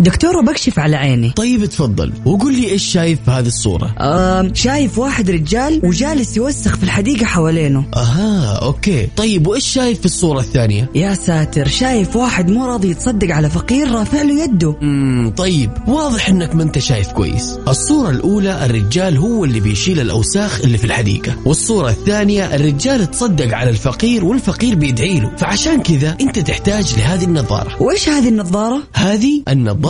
دكتورة بكشف على عيني. طيب تفضل. وقول لي إيش شايف في هذه الصورة؟ آه شايف واحد رجال وجالس يوسخ في الحديقة حوالينه. أها okay. طيب وإيش شايف في الصورة الثانية؟ يا ساتر شايف واحد مو راضي يتصدق على فقير رافع له يده. امم طيب. واضح إنك ما أنت شايف كويس. الصورة الأولى الرجال هو اللي بيشيل الأوساخ اللي في الحديقة. والصورة الثانية الرجال تصدق على الفقير والفقير بيدعي له. فعشان كذا أنت تحتاج لهذه النظارة. وإيش هذه النظارة؟ هذه النظارة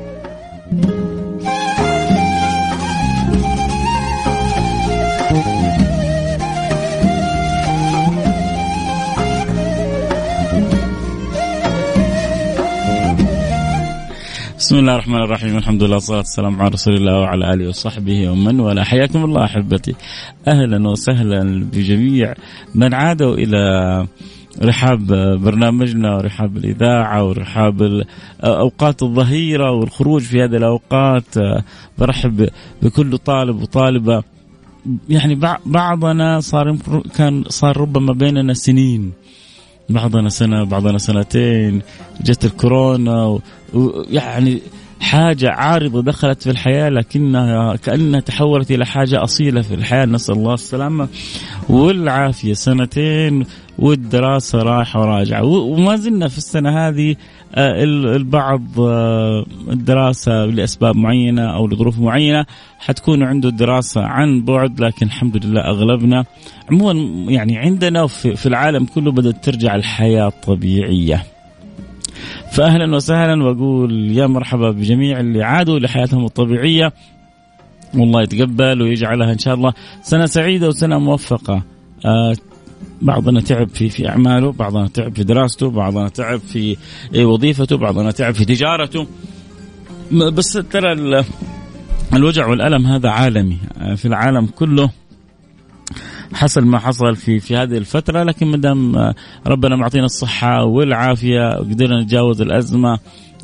بسم الله الرحمن الرحيم. الحمد لله والصلاة والسلام على رسول الله وعلى آله وصحبه ومن ولا حياكم الله أحبتي. أهلا وسهلا بجميع من عادوا إلى رحاب برنامجنا ورحاب الإذاعة ورحاب أوقات الظهيرة والخروج في هذه الأوقات. برحب بكل طالب وطالبة. يعني بعضنا صار كان صار ربما بيننا سنين. بعضنا سنة بعضنا سنتين جت الكورونا ويعني حاجة عارضة دخلت في الحياة لكنها كأنها تحولت إلى حاجة أصيلة في الحياة. نسأل الله السلامة والعافية. سنتين والدراسة رايحة وراجعة. وما زلنا في السنة هذه آه، البعض آه، الدراسة لأسباب معينة أو لظروف معينة حتكون عنده دراسة عن بعد لكن الحمد لله أغلبنا عموما يعني عندنا في العالم كله بدأت ترجع الحياة الطبيعية. فأهلا وسهلا وأقول يا مرحبا بجميع اللي عادوا لحياتهم الطبيعية. والله يتقبل ويجعلها إن شاء الله سنة سعيدة وسنة موفقة. آه بعضنا تعب في في أعماله، بعضنا تعب في دراسته، بعضنا تعب في وظيفته، بعضنا تعب في تجارته. بس ترى الوجع والألم هذا عالمي في العالم كله. حصل ما حصل في في هذه الفترة لكن ما دام ربنا معطينا الصحة والعافية وقدرنا نتجاوز الأزمة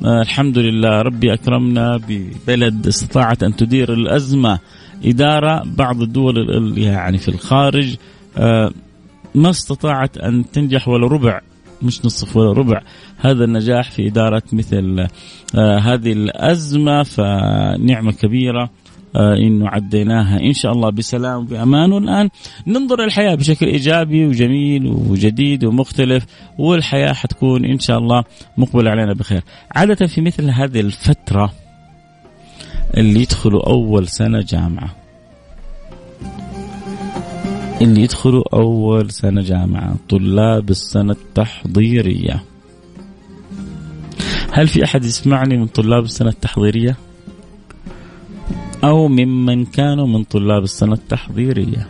الحمد لله ربي أكرمنا ببلد استطاعت أن تدير الأزمة إدارة بعض الدول يعني في الخارج ما استطاعت أن تنجح ولا ربع مش نصف ولا ربع هذا النجاح في إدارة مثل آه هذه الأزمة فنعمة كبيرة. آه انه عديناها. إن شاء الله بسلام وبأمان. والآن ننظر الحياة بشكل إيجابي وجميل وجديد ومختلف والحياة حتكون إن شاء الله مقبله علينا بخير. عادة في مثل هذه الفترة اللي يدخلوا أول سنة جامعة. اللي يدخلوا أول سنة جامعة. طلاب السنة التحضيرية. هل في أحد يسمعني من طلاب السنة التحضيرية؟ أو ممن كانوا من طلاب السنة التحضيرية.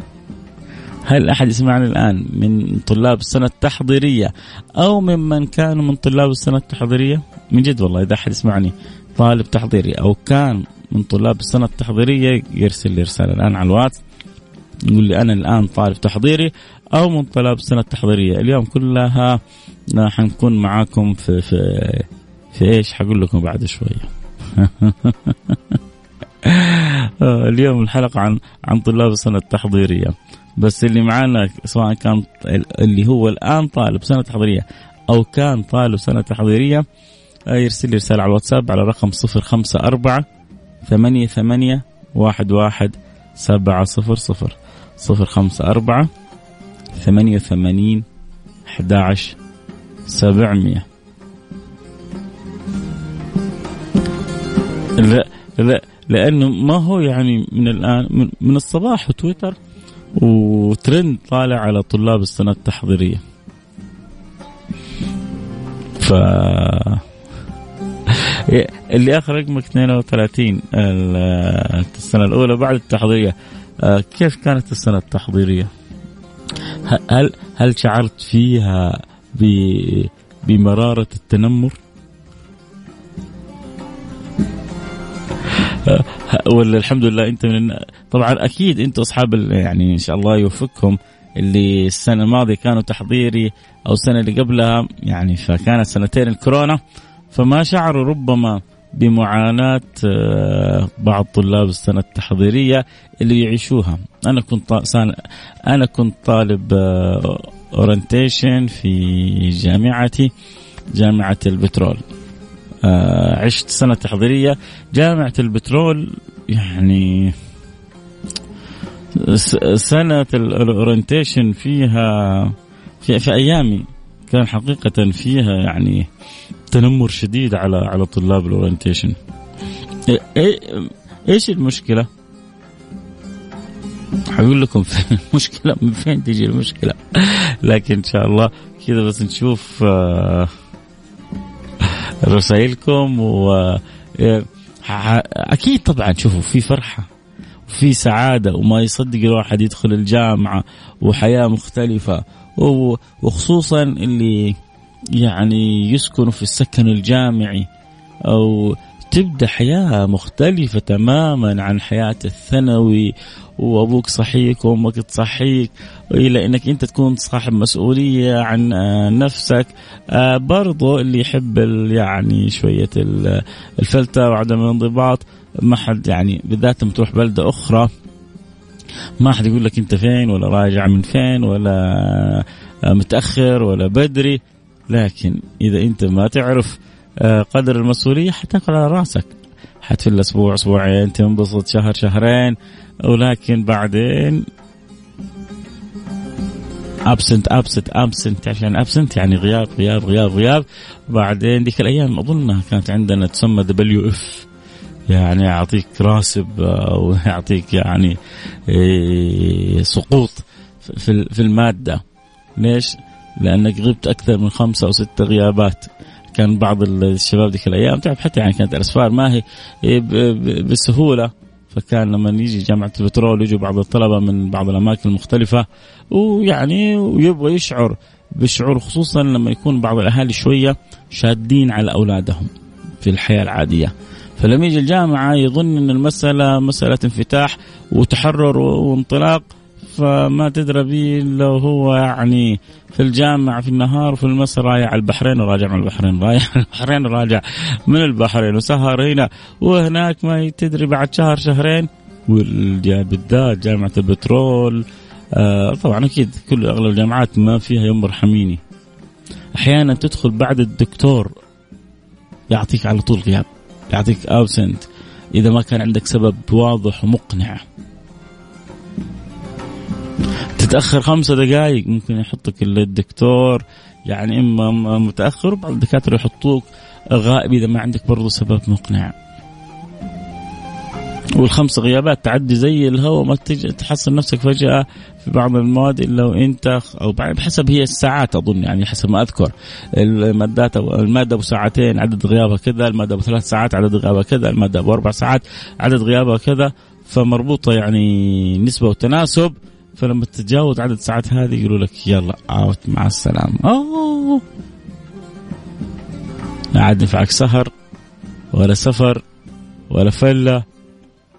هل أحد يسمعني الآن من طلاب السنة التحضيرية أو ممن كانوا من طلاب السنة التحضيرية؟ من جد والله إذا أحد يسمعني. طالب تحضيري أو كان من طلاب السنة التحضيرية يرسل لي رسالة الآن على الواتس. يقول لي أنا الآن طالب تحضيري أو من طلاب السنة التحضيرية. اليوم كلها حنكون معاكم في في في إيش؟ حقول لكم بعد شوية. اليوم الحلقة عن عن طلاب السنة التحضيرية. بس اللي معانا سواء كان اللي هو الآن طالب سنة تحضيرية أو كان طالب سنة تحضيرية يرسل لي رسالة على الواتساب على رقم 054 ثمانية ثمانية واحد واحد سبعة صفر صفر. صفر خمسة أربعة ثمانية وثمانين أحد عشر سبعمية. لا لا لأنه ما هو يعني من الآن من, الصباح وتويتر وترند طالع على طلاب السنة التحضيرية ف اللي آخر رقمك 32 السنة الأولى بعد التحضيرية آه، كيف كانت السنة التحضيرية؟ هل هل شعرت فيها بمرارة التنمر؟ ولا الحمد لله انت من طبعا أكيد أنتم أصحاب يعني إن شاء الله يوفقكم اللي السنة الماضية كانوا تحضيري أو السنة اللي قبلها يعني فكانت سنتين الكورونا. فما شعروا ربما بمعاناة آه، بعض طلاب السنة التحضيرية اللي يعيشوها. أنا كنت أنا كنت طالب orientation في جامعتي جامعة البترول. آه، عشت سنة تحضيرية. جامعة البترول يعني سنة ال orientation فيها في, في أيامي كان حقيقة فيها يعني تنمر شديد على على طلاب الاورنتيشن إيش المشكلة؟ حقول لكم فين المشكلة من فين تجي المشكلة؟ لكن إن شاء الله كذا بس نشوف آه، رسائلكم و آه، أكيد طبعا شوفوا في فرحة وفي سعادة وما يصدق الواحد يدخل الجامعة وحياة مختلفة وخصوصا اللي يعني يسكنوا في السكن الجامعي أو تبدأ حياة مختلفة تماما عن حياة الثانوي وأبوك صحيك وأمك تصحيك إلى إنك أنت تكون صاحب مسؤولية عن آه، نفسك. آه، برضو اللي يحب يعني شوية الفلتة وعدم الانضباط ما حد يعني بالذات لما تروح بلدة أخرى ما حد يقول لك أنت فين ولا راجع من فين ولا آه، متأخر ولا بدري. لكن إذا أنت ما تعرف قدر المسؤولية حتاكل على رأسك. حتفل أسبوع أسبوعين تنبسط شهر شهرين. ولكن بعدين absent absent absent. عشان absent يعني غياب غياب غياب غياب. بعدين ذيك الأيام أظنها كانت عندنا تسمى WF يعني يعطيك راسب أو يعطيك يعني إيه، سقوط في المادة. ليش؟ لأنك غبت أكثر من خمسة أو ستة غيابات. كان بعض الشباب ذيك الأيام تعرف حتى يعني كانت الأسفار. ما هي إيه، بسهولة. فكان لما يجي جامعة البترول يجوا بعض الطلبة من بعض الأماكن المختلفة ويعني ويبغى يشعر بشعور خصوصا لما يكون بعض الأهالي شوية شادين على أولادهم في الحياة العادية. فلما يجي الجامعة يظن إن المسألة مسألة انفتاح وتحرر وانطلاق فما تدرى به الا هو يعني في الجامعة في النهار وفي المساء رايح على البحرين وراجع من البحرين رايح على البحرين وراجع من البحرين وسهر هنا وهناك ما تدري بعد شهر شهرين بالذات جامعة البترول آه طبعا أكيد كل أغلب الجامعات ما فيها يوم مرحميني. أحيانا تدخل بعد الدكتور يعطيك على طول غياب يعطيك ابسنت إذا ما كان عندك سبب واضح ومقنع. تتأخر خمسة دقائق ممكن يحطك الدكتور يعني إما متأخر وبعض الدكاترة يحطوك غائب إذا ما عندك برضو سبب مقنع. والخمس غيابات تعدي زي الهواء ما تحصل نفسك فجأة في بعض المواد إلا وانت أو بحسب هي الساعات أظن يعني حسب ما أذكر. المادات أو المادة أبو ساعتين عدد غيابها كذا، المادة أبو ثلاث ساعات عدد غيابها كذا، المادة أبو أربع ساعات عدد غيابها كذا، فمربوطة يعني نسبة وتناسب. فلما تتجاوز عدد الساعات هذه يقولوا لك يلا اوت مع السلامة. لا عاد نفعك سهر ولا سفر ولا فلة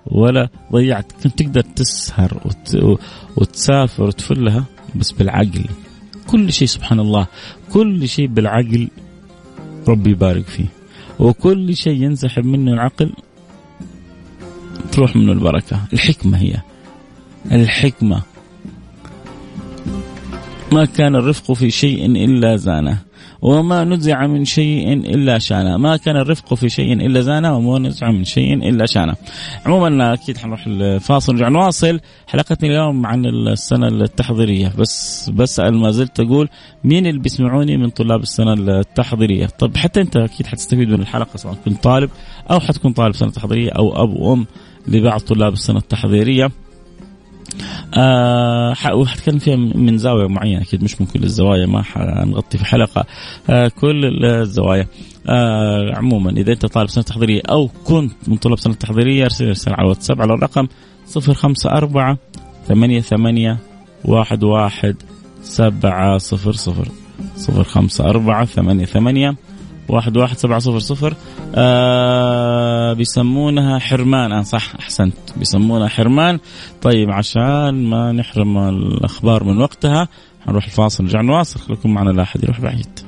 ولا ضيعت. كنت تقدر تسهر وت... وتسافر وتفلها بس بالعقل. كل شيء سبحان الله كل شيء بالعقل ربي يبارك فيه. وكل شيء ينسحب منه العقل تروح منه البركة. الحكمة هي. الحكمة. ما كان الرفق في شيء إلا زانه وما نزع من شيء إلا شانه. ما كان الرفق في شيء إلا زانه وما نزع من شيء إلا شانه. عموما أكيد حنروح الفاصل نرجع نواصل. حلقتنا اليوم عن السنة التحضيرية. بس بسأل ما زلت أقول مين اللي بيسمعوني من طلاب السنة التحضيرية. طب حتى أنت أكيد حتستفيد من الحلقة سواء كنت طالب أو حتكون طالب سنة تحضيرية أو أب وأم لبعض طلاب السنة التحضيرية. أه وحتكلم فيها من زاوية معينة أكيد مش من كل الزوايا ما حنغطي في حلقة. أه كل الزوايا. أه عموما إذا أنت طالب سنة تحضيرية أو كنت من طلاب سنة تحضيرية أرسل رسالة على الواتساب على الرقم 054 88 11 700 054 88 واحد واحد سبعة صفر صفر. آه بيسمونها حرمان. آه صح أحسنت. بيسمونها حرمان. طيب عشان ما نحرم الأخبار من وقتها نروح الفاصل. نرجع نواصل. خليكم معنا لا أحد يروح بعيد.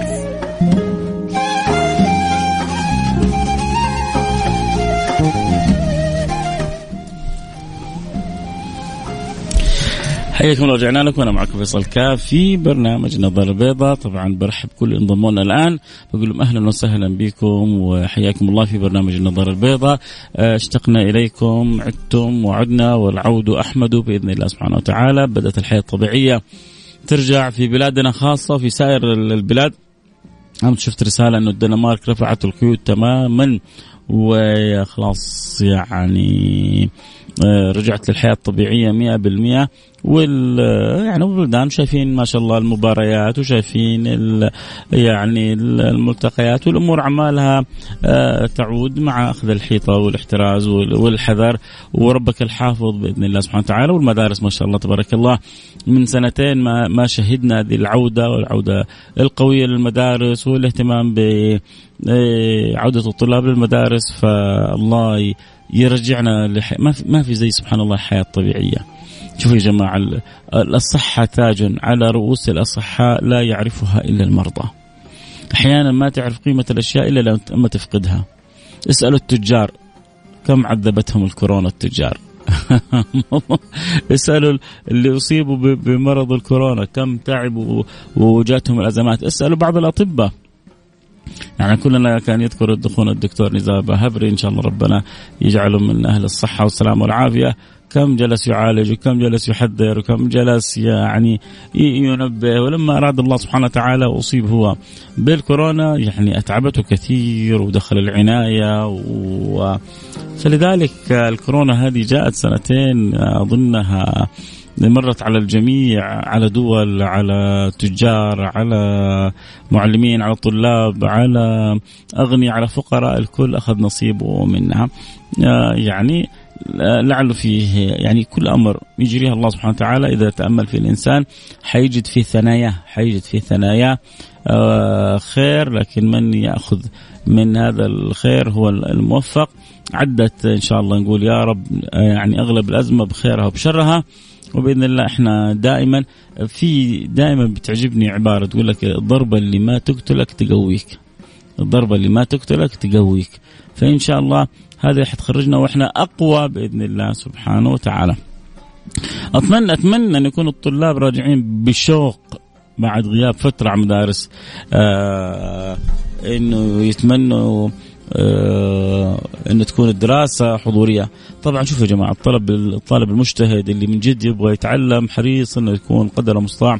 حياكم الله رجعنا لكم. وأنا معكم فيصل كاف في برنامج نظر البيضاء طبعا برحب كل انضموا لنا الآن. بقول لهم أهلا وسهلا بكم وحياكم الله في برنامج النظر البيضاء آه، اشتقنا إليكم عدتم وعدنا والعود أحمد بإذن الله سبحانه وتعالى. بدأت الحياة الطبيعيه ترجع في بلادنا خاصة في سائر البلاد. أمس شفت رسالة أنه الدنمارك رفعت القيود تماما. وخلاص يعني رجعت للحياة الطبيعية مئة بالمئة وال يعني البلدان شايفين ما شاء الله المباريات وشايفين ال يعني الملتقيات والأمور عمالها آه، تعود مع أخذ الحيطة والاحتراز والحذر وربك الحافظ بإذن الله سبحانه وتعالى. والمدارس ما شاء الله تبارك الله من سنتين ما ما شهدنا هذه العودة والعودة القوية للمدارس والاهتمام ب آه، عودة الطلاب للمدارس. فالله يرجعنا لح... ما في ما في زي سبحان الله الحياة الطبيعيه شوفوا يا جماعة الصحة تاج على رؤوس الأصحاء لا يعرفها إلا المرضى. أحيانا ما تعرف قيمة الأشياء إلا لما تفقدها. اسألوا التجار كم عذبتهم الكورونا التجار؟ اسألوا اللي أصيبوا بمرض الكورونا كم تعبوا وجاتهم الأزمات. اسألوا بعض الأطباء. يعني كلنا كان يذكر الدخول الدكتور نزار بهبري إن شاء الله ربنا يجعله من أهل الصحة والسلامه والعافية. كم جلس يعالج وكم جلس يحذر وكم جلس يعني ينبه. ولما أراد الله سبحانه وتعالى أصيب هو بالكورونا يعني أتعبته كثير ودخل العناية و فلذلك الكورونا هذه جاءت سنتين أظنها مرت على الجميع على دول على تجار على معلمين على طلاب على أغنياء على فقراء الكل أخذ نصيبه منها. يعني لعله فيه يعني كل أمر يجريها الله سبحانه وتعالى. إذا تأمل في الإنسان حيجد في ثناياه حيجد في ثناياه آه، خير لكن من يأخذ من هذا الخير هو الموفق. عدت إن شاء الله نقول يا رب آه، يعني أغلب الأزمة بخيرها وبشرها. وبإذن الله إحنا دائما في دائما بتعجبني عبارة تقول لك الضربة اللي ما تقتلك تقويك. الضربة اللي ما تقتلك تقويك. فإن شاء الله هذه حتخرجنا وإحنا أقوى بإذن الله سبحانه وتعالى. أتمنى أتمنى أن يكون الطلاب راجعين بشوق بعد غياب فترة عن مدارس. آه إنه يتمنوا آه انه تكون الدراسة حضورية. طبعا شوفوا يا جماعة الطلب الطالب المجتهد اللي من جد يبغى يتعلم حريص إنه يكون قدر المستطاع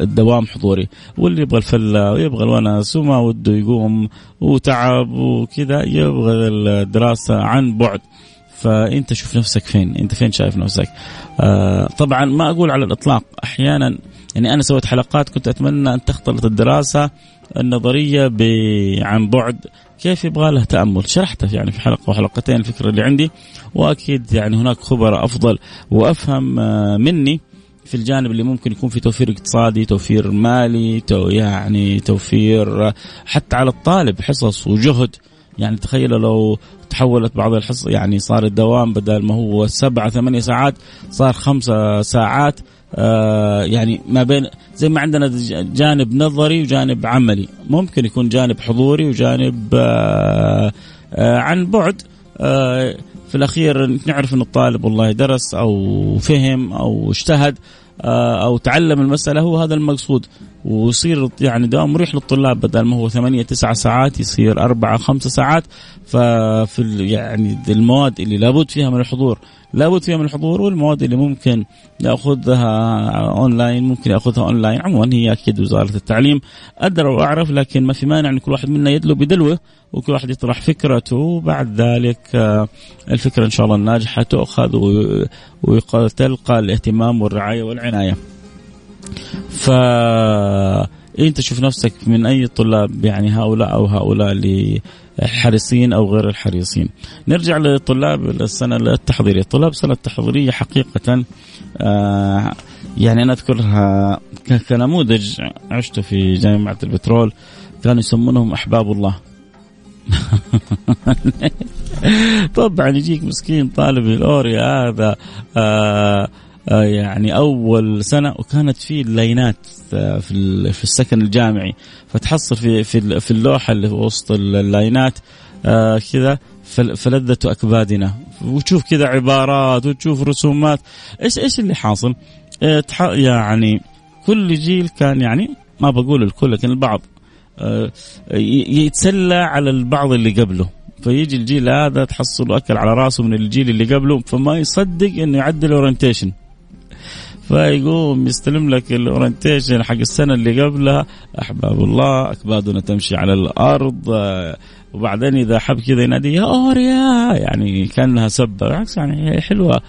الدوام حضوري. واللي يبغى الفلة ويبغى الونس وما وده يقوم وتعب وكذا يبغى الدراسة عن بعد. فأنت شوف نفسك فين أنت فين شايف نفسك؟ آه طبعا ما أقول على الإطلاق أحيانا يعني أنا سويت حلقات كنت أتمنى أن تختلط الدراسة النظرية عن بعد. كيف يبغى له تأمل؟ شرحته يعني في حلقة وحلقتين الفكرة اللي عندي. وأكيد يعني هناك خبراء أفضل وأفهم آه، مني في الجانب اللي ممكن يكون في توفير اقتصادي توفير مالي تو يعني توفير آه، حتى على الطالب حصص وجهد. يعني تخيلوا لو تحولت بعض الحصص يعني صار الدوام بدل ما هو سبعة ثمانية ساعات صار خمسة ساعات آه يعني ما بين زي ما عندنا جانب نظري وجانب عملي. ممكن يكون جانب حضوري وجانب آه آه عن بعد آه في الأخير نعرف إن الطالب والله درس أو فهم أو اجتهد آه، أو تعلم المسألة هو هذا المقصود. ويصير يعني دوام مريح للطلاب بدل ما هو ثمانية تسعة ساعات يصير أربعة خمسة ساعات. ففي يعني المواد اللي لابد فيها من الحضور. لابد فيها من الحضور والمواد اللي ممكن ياخذها أونلاين ممكن يأخذها أونلاين. عموما هي أكيد وزارة التعليم. ادرى واعرف لكن ما في مانع إن كل واحد منا يدلو بدلوه وكل واحد يطرح فكرته. وبعد ذلك آه، الفكرة إن شاء الله الناجحة تؤخذ وتلقى الاهتمام والرعاية والعناية. ف انت تشوف نفسك من أي طلاب يعني هؤلاء أو هؤلاء اللي حريصين أو غير الحريصين. نرجع لطلاب السنة التحضيرية، طلاب السنة التحضيرية حقيقة آه يعني أنا أذكرها كنموذج عشت في جامعة البترول كانوا يسمونهم أحباب الله. طبعا يجيك مسكين طالب الاوريا هذا آه يعني أول سنة وكانت في اللاينات آه، في في السكن الجامعي. فتحصل في في في اللوحة اللي وسط اللاينات آه كذا فلذة أكبادنا. وتشوف كذا عبارات وتشوف رسومات. إيش إيش اللي حاصل؟ آه يعني كل جيل كان يعني ما بقول الكل لكن البعض آه يتسلى على البعض اللي قبله. فيجي الجيل هذا تحصله أكل على راسه من الجيل اللي قبله فما يصدق إنه يعدل orientation فيقوم يستلم لك ال orientation حق السنة اللي قبلها. أحباب الله أكبادنا تمشي على الأرض. وبعدين إذا حب كذا ينادي يا أوريا! يعني كأنها سبة. بالعكس يعني حلوة.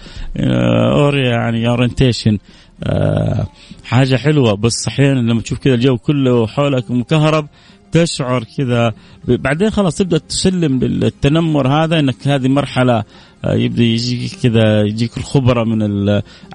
أوريا يعني اورنتيشن آه حاجة حلوة. بس أحيانا لما تشوف كذا الجو كله حولك مكهرب تشعر كذا. بعدين خلاص تبدأ تسلم للتنمر هذا إنك هذه مرحلة آه، يبدأ يجيك كذا يجيك الخبراء من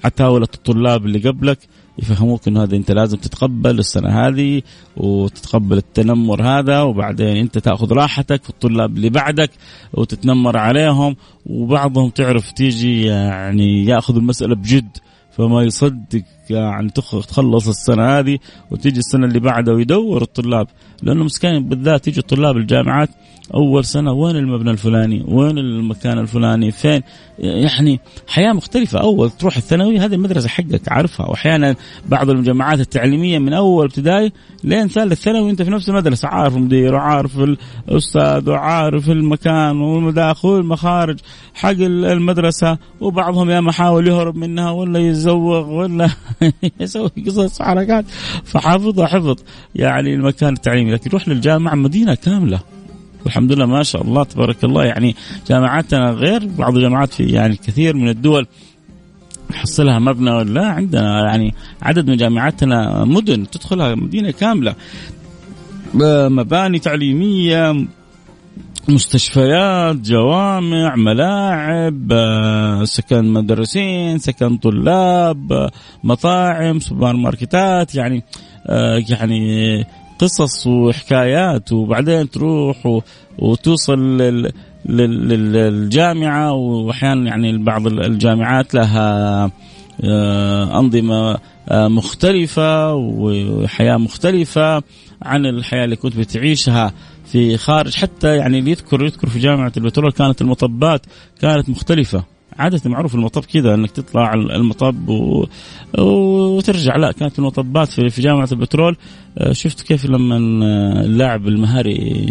عتاوله الطلاب اللي قبلك يفهموك إنه هذا أنت لازم تتقبل السنة هذه وتتقبل التنمر هذا وبعدين أنت تأخذ راحتك في الطلاب اللي بعدك وتتنمر عليهم وبعضهم تعرف تيجي يعني ياخذ المسألة بجد. فما يصدق يعني تخلص السنة هذه وتيجي السنة اللي بعدها ويدور الطلاب لأنه مسكين بالذات يجي طلاب الجامعات أول سنة وين المبنى الفلاني؟ وين المكان الفلاني؟ فين؟ يعني حياة مختلفة. أول تروح الثانوي هذه المدرسة حقك عارفها. وأحيانا بعض الجامعات التعليمية من أول ابتدائي لين ثالث ثانوي انت في نفس المدرسة. عارف المدير وعارف الأستاذ وعارف المكان والمداخل والمخارج حق المدرسة. وبعضهم يا محاول يهرب منها ولا يزوغ ولا يسوي قصص حركات. فحافظها حفظ يعني المكان التعليمي. لكن يروح للجامعة مدينة كاملة. والحمد لله ما شاء الله تبارك الله. يعني جامعاتنا غير بعض الجامعات في يعني كثير من الدول نحصلها مبنى ولا عندنا يعني عدد من جامعاتنا مدن تدخلها مدينة كاملة. مباني تعليمية مستشفيات جوامع ملاعب سكن مدرسين سكن طلاب مطاعم سوبر ماركتات يعني يعني قصص وحكايات وبعدين تروح وتوصل لل للجامعة وأحيانا يعني بعض الجامعات لها آه، أنظمة آه، مختلفة وحياة مختلفة عن الحياة اللي كنت بتعيشها في خارج. حتى يعني اللي يذكر يذكر في جامعة البترول كانت المطبات كانت مختلفة. عادة معروف المطب كذا إنك تطلع المطب و... وترجع. لا كانت المطبات في, جامعة البترول. آه، شفت كيف لما اللاعب المهاري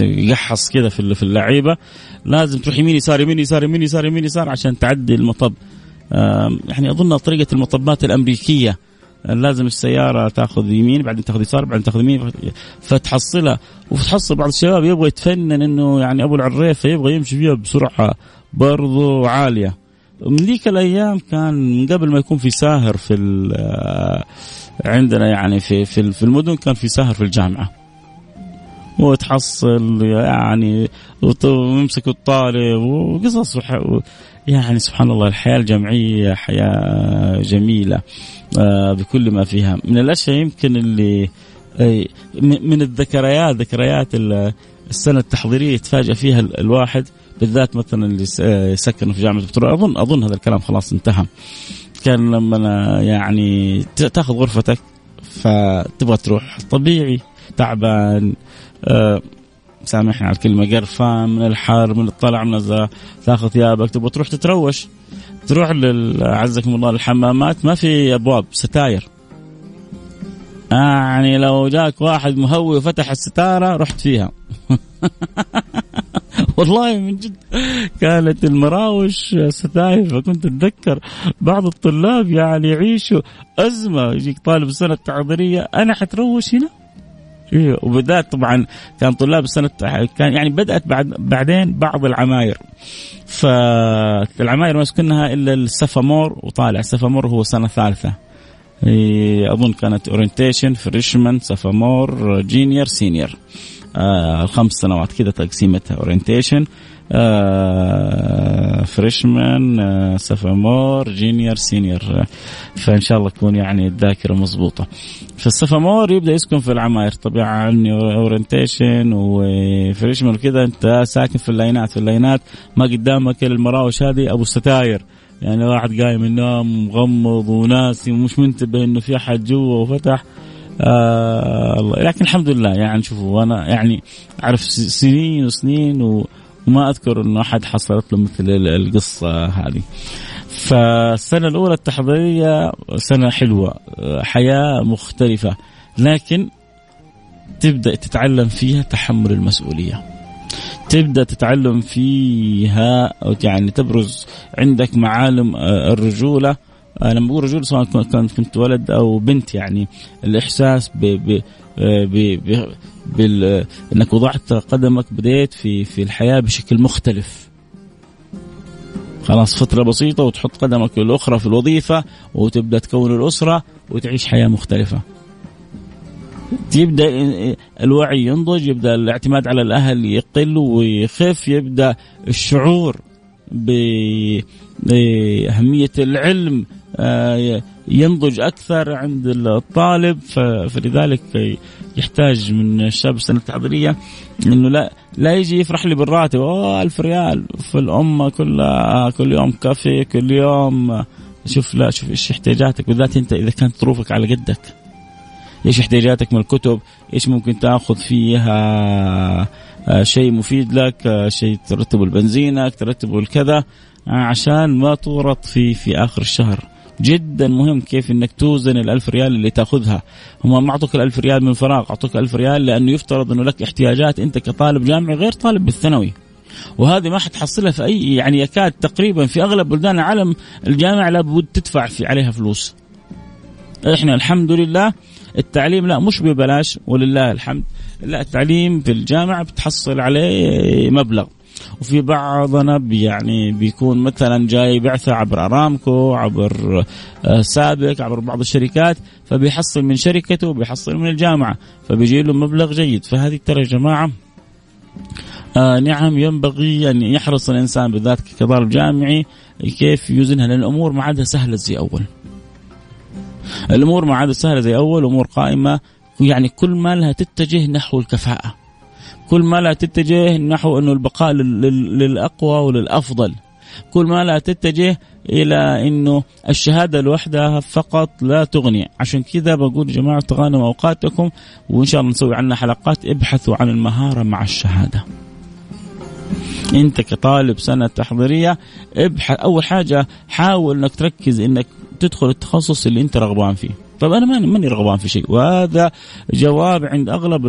آه، يقحص كذا في اللعيبة لازم تروح يمين يسار يمين يسار يمين يسار يمين يسار عشان تعدي المطب. يعني أظن طريقة المطبات الأمريكية لازم السيارة تاخذ يمين بعدين تاخذ يسار بعدين تاخذ يمين فتحصلها. وتحصل بعض الشباب يبغى يتفنن إنه يعني أبو العريفة يبغى يمشي فيها بسرعة برضو عالية. من ذيك الأيام كان من قبل ما يكون في ساهر في عندنا يعني في في في المدن كان في ساهر في الجامعة. وتحصل يعني ويمسك الطالب وقصص يعني سبحان الله الحياة الجامعية حياة جميلة. آه، بكل ما فيها. من الأشياء يمكن اللي من الذكريات ذكريات السنة التحضيرية يتفاجئ فيها الواحد بالذات مثلا اللي سكنوا في جامعة البترول أظن أظن هذا الكلام خلاص انتهى. كان لما يعني تأخذ غرفتك فتبغى تروح طبيعي تعبان أه سامحني على الكلمة قرفان من الحر من الطلع من الزا تاخذ ثيابك تبغى تروح تتروش. تروح عزكم الله الحمامات ما في أبواب ستاير. يعني لو جاك واحد مهوي وفتح الستارة رحت فيها. والله من جد كانت المراوش ستاير فكنت أتذكر بعض الطلاب يعني يعيشوا أزمة. يجيك طالب السنة التحضيريه أنا حتروش هنا؟ وبالذات طبعا كان طلاب السنة كان يعني بدأت بعد بعدين بعض العماير. فالعماير ما يسكنها إلا ال sophomore وطالع ال sophomore هو سنة ثالثة. إيه أظن كانت orientation freshman sophomore junior senior آه الخمس سنوات كذا تقسيمتها orientation آه freshman آه sophomore junior senior فإن شاء الله تكون يعني الذاكرة مضبوطه فال sophomore يبدأ يسكن في العماير. طبيعة orientation و freshman وكذا أنت ساكن في اللاينات في اللاينات ما قدامك المراوش هذه أبو ستاير يعني واحد قايم من النوم مغمض وناسي ومش منتبه إنه في أحد جوا وفتح. آه لكن الحمد لله يعني شوفوا أنا يعني أعرف سنين وسنين وما أذكر إنه أحد حصلت له مثل القصة هذه. فالسنة الأولى التحضيرية سنة حلوة حياة مختلفة لكن تبدأ تتعلم فيها تحمل المسؤولية. تبدأ تتعلم فيها يعني تبرز عندك معالم الرجولة آه، لما بقول رجل سواء كنت كنت ولد أو بنت يعني الإحساس ب ب ب ب بال إنك وضعت قدمك بديت في في الحياة بشكل مختلف. خلاص فترة بسيطة وتحط قدمك الأخرى في الوظيفة وتبدأ تكون الأسرة وتعيش حياة مختلفة. يبدأ الوعي ينضج يبدأ الاعتماد على الأهل يقل ويخف يبدأ الشعور بأهمية العلم ينضج أكثر عند الطالب فلذلك يحتاج من الشاب السنة التحضيريه إنه لا لا يجي يفرح لي بالراتب. أوه 1000 ريال في الأمة كلها كل يوم كافي كل يوم شوف لا شوف إيش احتياجاتك. بالذات أنت إذا كانت ظروفك على قدك. إيش احتياجاتك من الكتب؟ إيش ممكن تأخذ فيها؟ آه، شيء مفيد لك آه، شيء ترتبه لبنزينك ترتبه لكذا عشان ما تورط في في آخر الشهر. جدا مهم كيف إنك توزن الألف ريال اللي تأخذها. هم ما أعطوك الألف ريال من فراغ أعطوك الألف ريال لأنه يفترض إنه لك احتياجات أنت كطالب جامعي غير طالب بالثانوي. وهذه ما حتحصلها في أي يعني يكاد تقريبا في أغلب بلدان العالم الجامعة لابد تدفع في عليها فلوس. إحنا الحمد لله التعليم لا مش ببلاش ولله الحمد. لا التعليم في الجامعة بتحصل عليه مبلغ. وفي بعضنا يعني بيكون مثلا جاي بعثة عبر أرامكو عبر آه، سابق عبر بعض الشركات فبيحصل من شركته وبيحصل من الجامعة فبيجي له مبلغ جيد. فهذه ترى يا جماعة آه نعم ينبغي أن يحرص الإنسان بالذات كطالب جامعي كيف يوزنها لأن الأمور ما عادها سهلة زي أول. الأمور ما عادها سهلة زي أول أمور قائمة يعني كل ما لها تتجه نحو الكفاءة. كل ما لا تتجه نحو انه البقاء للأقوى وللأفضل. كل ما لا تتجه إلى انه الشهادة لوحدها فقط لا تغني. عشان كذا بقول يا جماعة تغانموا أوقاتكم وإن شاء الله نسوي عنها حلقات ابحثوا عن المهارة مع الشهادة. أنت كطالب سنة تحضيرية ابحث. أول حاجة حاول إنك تركز إنك تدخل التخصص اللي أنت رغبان فيه. طب أنا ماني ماني رغبان في شيء. وهذا جواب عند أغلب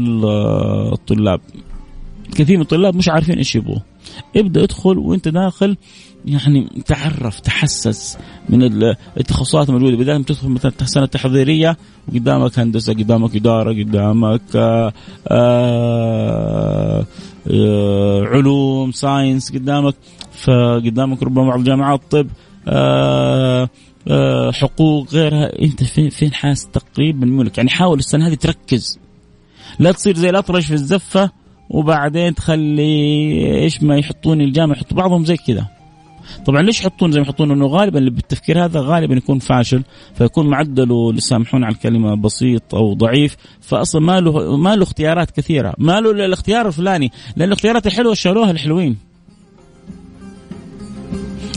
الطلاب. كثير من الطلاب مش عارفين إيش يبغوا. ابدأ ادخل وأنت داخل يعني تعرف تحسس من التخصصات الموجودة. بداية تدخل مثلا سنة تحضيرية وقدامك هندسة قدامك إدارة قدامك آآ آه، آآ آه، علوم ساينس قدامك فقدامك ربما بعض الجامعات طب آه، حقوق غيرها. انت فين فين حاس تقريبا ملك يعني حاول السنة هذه تركز. لا تصير زي الأطرش في الزفة وبعدين تخلي إيش ما يحطون الجامعة يحطوا بعضهم زي كذا. طبعا ليش يحطون زي ما يحطون؟ إنه غالبا اللي بالتفكير هذا غالبا يكون فاشل فيكون معدله سامحون على الكلمة بسيط أو ضعيف فاصلا ما له ما له اختيارات كثيرة. ما له الاختيار الفلاني لأن الاختيارات الحلوة شالوها الحلوين.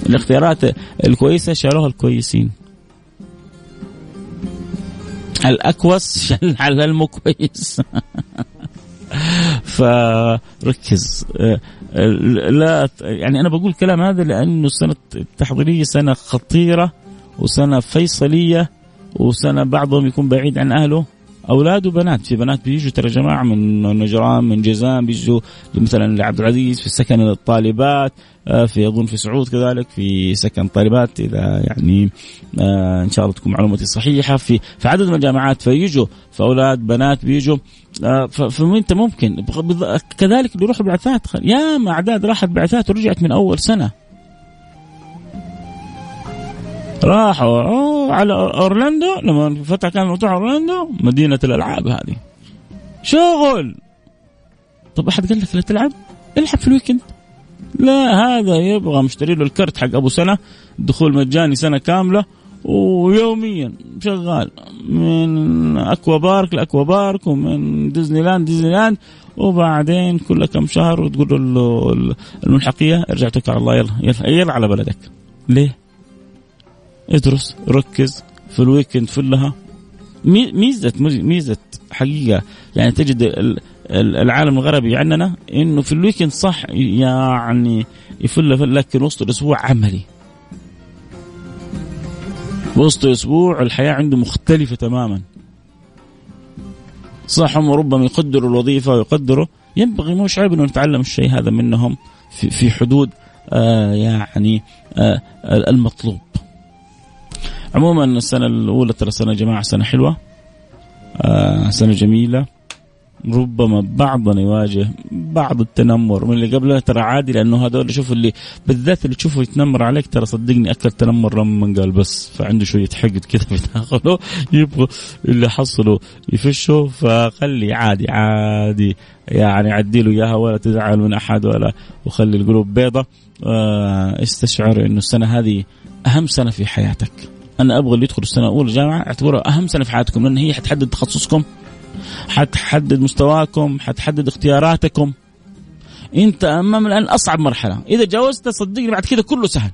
الاختيارات الكويسة شالوها الكويسين. الأكوس شال على المكويس. فركز. لا يعني أنا بقول الكلام هذا لأنه السنة التحضيريه سنة خطيرة وسنة فيصلية وسنة بعضهم يكون بعيد عن أهله. أولاد وبنات. في بنات بيجوا ترى جماعة من نجران من جيزان بيجوا مثلا لعبد العزيز في سكن الطالبات آه، في أظن في سعود كذلك في سكن طالبات إذا يعني آه، إن شاء الله تكون معلوماتي صحيحة. في في عدد من الجامعات فيجوا فأولاد بنات بيجوا آه، فأنت ممكن كذلك اللي يروحوا بعثات يا ما أعداد راحت بعثات ورجعت من أول سنة. راحوا على أورلاندو لما فتح كان مفتوح أورلاندو مدينة الألعاب هذه. شغل! طب أحد قال لك لا تلعب؟ العب في ال weekend. لا هذا يبغى مشتري له الكرت حق أبو سنة دخول مجاني سنة كاملة ويوميا شغال. من aqua park ل aqua park ومن ديزني لاند ديزني لاند وبعدين كل كم شهر وتقول له الملحقية ارجع توكل على الله يلا يلا يلا على بلدك. ليه؟ ادرس ركز في ال weekend كلها ميزة ميزة حقيقة يعني تجد العالم الغربي عندنا إنه في ال weekend صح يعني يفل لكن وسط الأسبوع عملي. وسط أسبوع الحياة عنده مختلفة تماما. صح هم ربما يقدروا الوظيفة ويقدروا ينبغي مش عيب إنه نتعلم الشيء هذا منهم في, في حدود آه يعني آه المطلوب. عموما السنة الأولى ترى سنه جماعة سنة حلوة. آه سنة جميلة. ربما بعضنا يواجه بعض التنمر من اللي قبله. ترى عادي لأنه هذول شوف اللي بالذات اللي تشوفه يتنمر عليك ترى صدقني أكل تنمر لما قال بس فعنده شوية حقد كذا في داخله يبغى اللي حصله يفشه. فخلي عادي عادي. يعني عدي له إياها ولا تزعل من أحد ولا وخلي القلوب بيضة. آه استشعر إنه السنة هذه أهم سنة في حياتك. أنا أبغى اللي يدخل السنة الأولى جامعه أعتبرها أهم سنة في حياتكم لأن هي حتحدد تخصصكم حتحدد مستواكم حتحدد اختياراتكم. أنت أمام الآن أصعب مرحلة. إذا جاوزت صدقني بعد كذا كله سهل.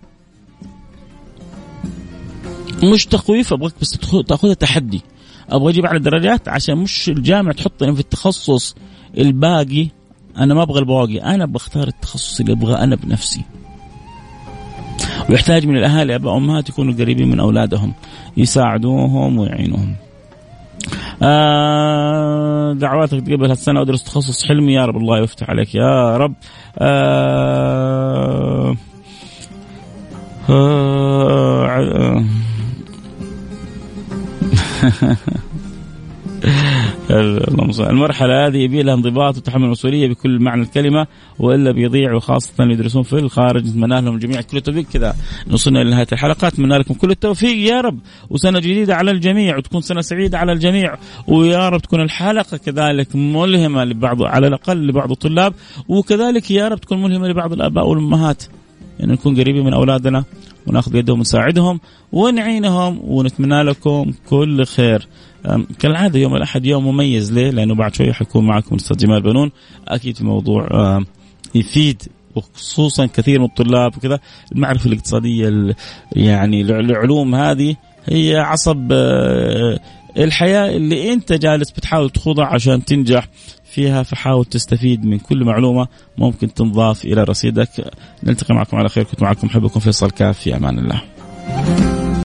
مش تخويف أبغاك بس تأخذها تحدي. أبغى أجيب على درجات عشان مش الجامعة تحطني في التخصص الباقي. أنا ما أبغى البواقي أنا بختار التخصص اللي أبغاه أنا بنفسي. ويحتاج من الاهالي اباء وامهات يكونوا قريبين من اولادهم يساعدوهم ويعينوهم آه دعواتك قبل هالسنة أدرس تخصص حلمي يا رب الله يفتح عليك يا رب آه آه آه المرحلة هذه يبي لها انضباط وتحمل مسؤولية بكل معنى الكلمة وإلا بيضيع وخاصة اللي يدرسون في الخارج نتمنى لهم الجميع كل التوفيق. كذا وصلنا لنهاية الحلقة أتمنى لكم كل التوفيق. يا رب وسنة جديدة على الجميع وتكون سنة سعيدة على الجميع. ويا رب تكون الحلقة كذلك ملهمة لبعض على الأقل لبعض الطلاب وكذلك يا رب تكون ملهمة لبعض الآباء والأمهات. يعني نكون قريبين من أولادنا ونأخذ يدهم ونساعدهم ونعينهم ونتمنى لكم كل خير. كالعادة يوم الأحد يوم مميز ليه؟ لأنه بعد شوية حيكون معكم الاستاذ جمال بنون. أكيد في موضوع يفيد وخصوصا كثير من الطلاب وكذا. المعرفة الاقتصادية يعني العلوم هذه هي عصب آه، الحياة اللي أنت جالس بتحاول تخوضها عشان تنجح. فيها فحاول تستفيد من كل معلومة ممكن تنضاف إلى رصيدك. نلتقي معكم على خير. كنت معكم حبكم فيصل كاف. في أمان الله.